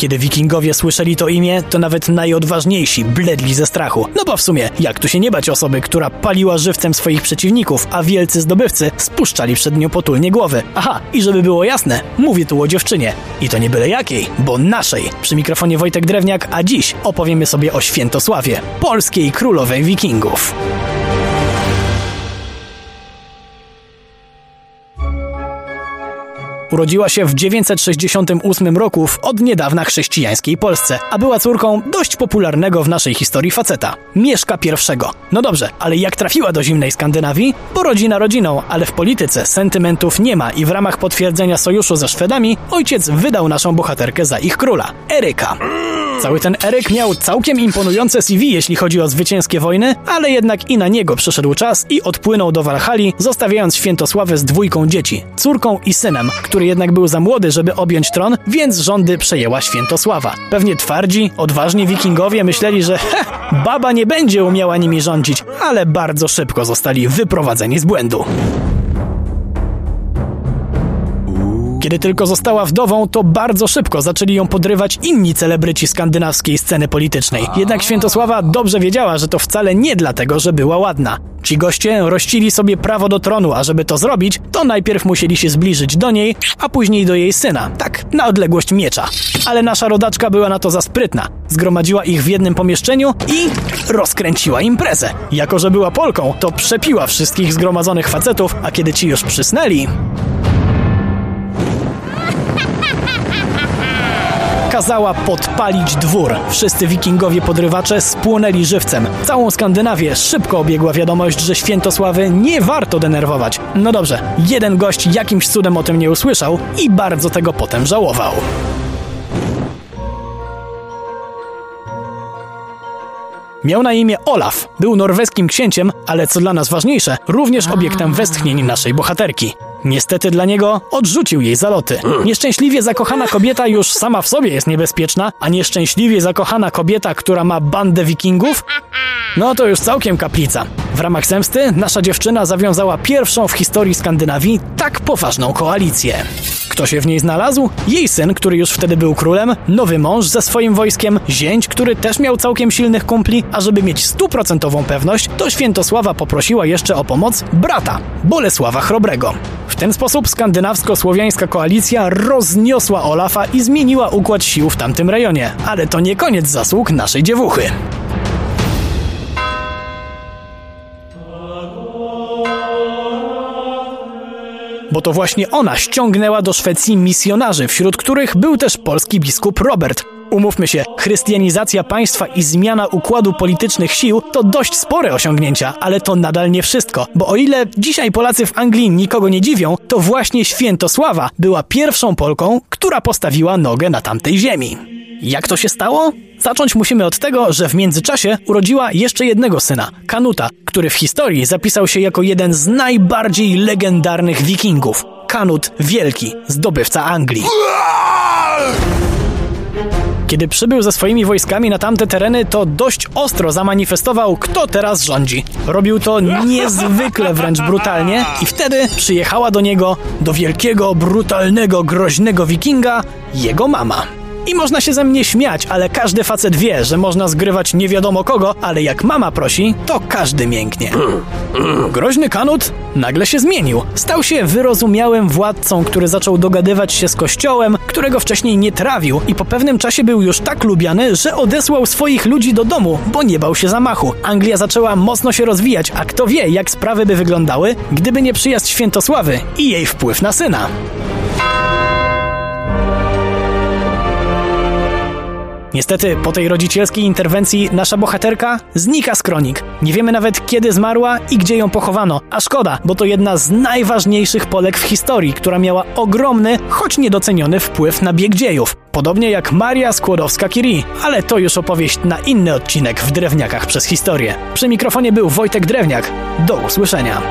Kiedy wikingowie słyszeli to imię, to nawet najodważniejsi bledli ze strachu. No bo w sumie, jak tu się nie bać osoby, która paliła żywcem swoich przeciwników, a wielcy zdobywcy spuszczali przed nią potulnie głowy. Aha, i żeby było jasne, mówię tu o dziewczynie. I to nie byle jakiej, bo naszej. Przy mikrofonie Wojtek Drewniak, a dziś opowiemy sobie o Świętosławie, polskiej królowej wikingów. Urodziła się w 968 roku w od niedawna chrześcijańskiej Polsce, a była córką dość popularnego w naszej historii faceta, Mieszka I. No dobrze, ale jak trafiła do zimnej Skandynawii? Bo rodzina rodziną, ale w polityce sentymentów nie ma i w ramach potwierdzenia sojuszu ze Szwedami ojciec wydał naszą bohaterkę za ich króla, Eryka. Cały ten Eryk miał całkiem imponujące CV, jeśli chodzi o zwycięskie wojny, ale jednak i na niego przyszedł czas i odpłynął do Walhali, zostawiając Świętosławę z dwójką dzieci, córką i synem, który jednak był za młody, żeby objąć tron, więc rządy przejęła Świętosława. Pewnie twardzi, odważni wikingowie myśleli, że baba nie będzie umiała nimi rządzić, ale bardzo szybko zostali wyprowadzeni z błędu. Kiedy tylko została wdową, to bardzo szybko zaczęli ją podrywać inni celebryci skandynawskiej sceny politycznej. Jednak Świętosława dobrze wiedziała, że to wcale nie dlatego, że była ładna. Ci goście rościli sobie prawo do tronu, a żeby to zrobić, to najpierw musieli się zbliżyć do niej, a później do jej syna. Tak, na odległość miecza. Ale nasza rodaczka była na to za sprytna. Zgromadziła ich w jednym pomieszczeniu i rozkręciła imprezę. Jako, że była Polką, to przepiła wszystkich zgromadzonych facetów, a kiedy ci już przysnęli, kazała podpalić dwór. Wszyscy wikingowie podrywacze spłonęli żywcem. Całą Skandynawię szybko obiegła wiadomość, że Świętosławy nie warto denerwować. No dobrze, jeden gość jakimś cudem o tym nie usłyszał i bardzo tego potem żałował. Miał na imię Olaf, był norweskim księciem, ale co dla nas ważniejsze, również obiektem westchnień naszej bohaterki. Niestety dla niego odrzucił jej zaloty. Nieszczęśliwie zakochana kobieta już sama w sobie jest niebezpieczna, a nieszczęśliwie zakochana kobieta, która ma bandę wikingów? No to już całkiem kaplica. W ramach zemsty nasza dziewczyna zawiązała pierwszą w historii Skandynawii tak poważną koalicję. Kto się w niej znalazł? Jej syn, który już wtedy był królem, nowy mąż ze swoim wojskiem, zięć, który też miał całkiem silnych kumpli, a żeby mieć stuprocentową pewność, to Świętosława poprosiła jeszcze o pomoc brata, Bolesława Chrobrego. W ten sposób skandynawsko-słowiańska koalicja rozniosła Olafa i zmieniła układ sił w tamtym rejonie. Ale to nie koniec zasług naszej dziewuchy. Bo to właśnie ona ściągnęła do Szwecji misjonarzy, wśród których był też polski biskup Robert. Umówmy się, chrystianizacja państwa i zmiana układu politycznych sił to dość spore osiągnięcia, ale to nadal nie wszystko, bo o ile dzisiaj Polacy w Anglii nikogo nie dziwią, to właśnie Świętosława była pierwszą Polką, która postawiła nogę na tamtej ziemi. Jak to się stało? Zacząć musimy od tego, że w międzyczasie urodziła jeszcze jednego syna, Kanuta, który w historii zapisał się jako jeden z najbardziej legendarnych wikingów. Kanut Wielki, zdobywca Anglii. Kiedy przybył ze swoimi wojskami na tamte tereny, to dość ostro zamanifestował, kto teraz rządzi. Robił to niezwykle wręcz brutalnie i wtedy przyjechała do niego, do wielkiego, brutalnego, groźnego wikinga, jego mama. I można się ze mnie śmiać, ale każdy facet wie, że można zgrywać nie wiadomo kogo, ale jak mama prosi, to każdy mięknie. Groźny Kanut nagle się zmienił. Stał się wyrozumiałym władcą, który zaczął dogadywać się z kościołem, którego wcześniej nie trawił i po pewnym czasie był już tak lubiany, że odesłał swoich ludzi do domu, bo nie bał się zamachu. Anglia zaczęła mocno się rozwijać, a kto wie, jak sprawy by wyglądały, gdyby nie przyjazd Świętosławy i jej wpływ na syna. Niestety, po tej rodzicielskiej interwencji nasza bohaterka znika z kronik. Nie wiemy nawet kiedy zmarła i gdzie ją pochowano. A szkoda, bo to jedna z najważniejszych Polek w historii, która miała ogromny, choć niedoceniony wpływ na bieg dziejów. Podobnie jak Maria Skłodowska-Curie, ale to już opowieść na inny odcinek w Drewniakach przez historię. Przy mikrofonie był Wojtek Drewniak. Do usłyszenia.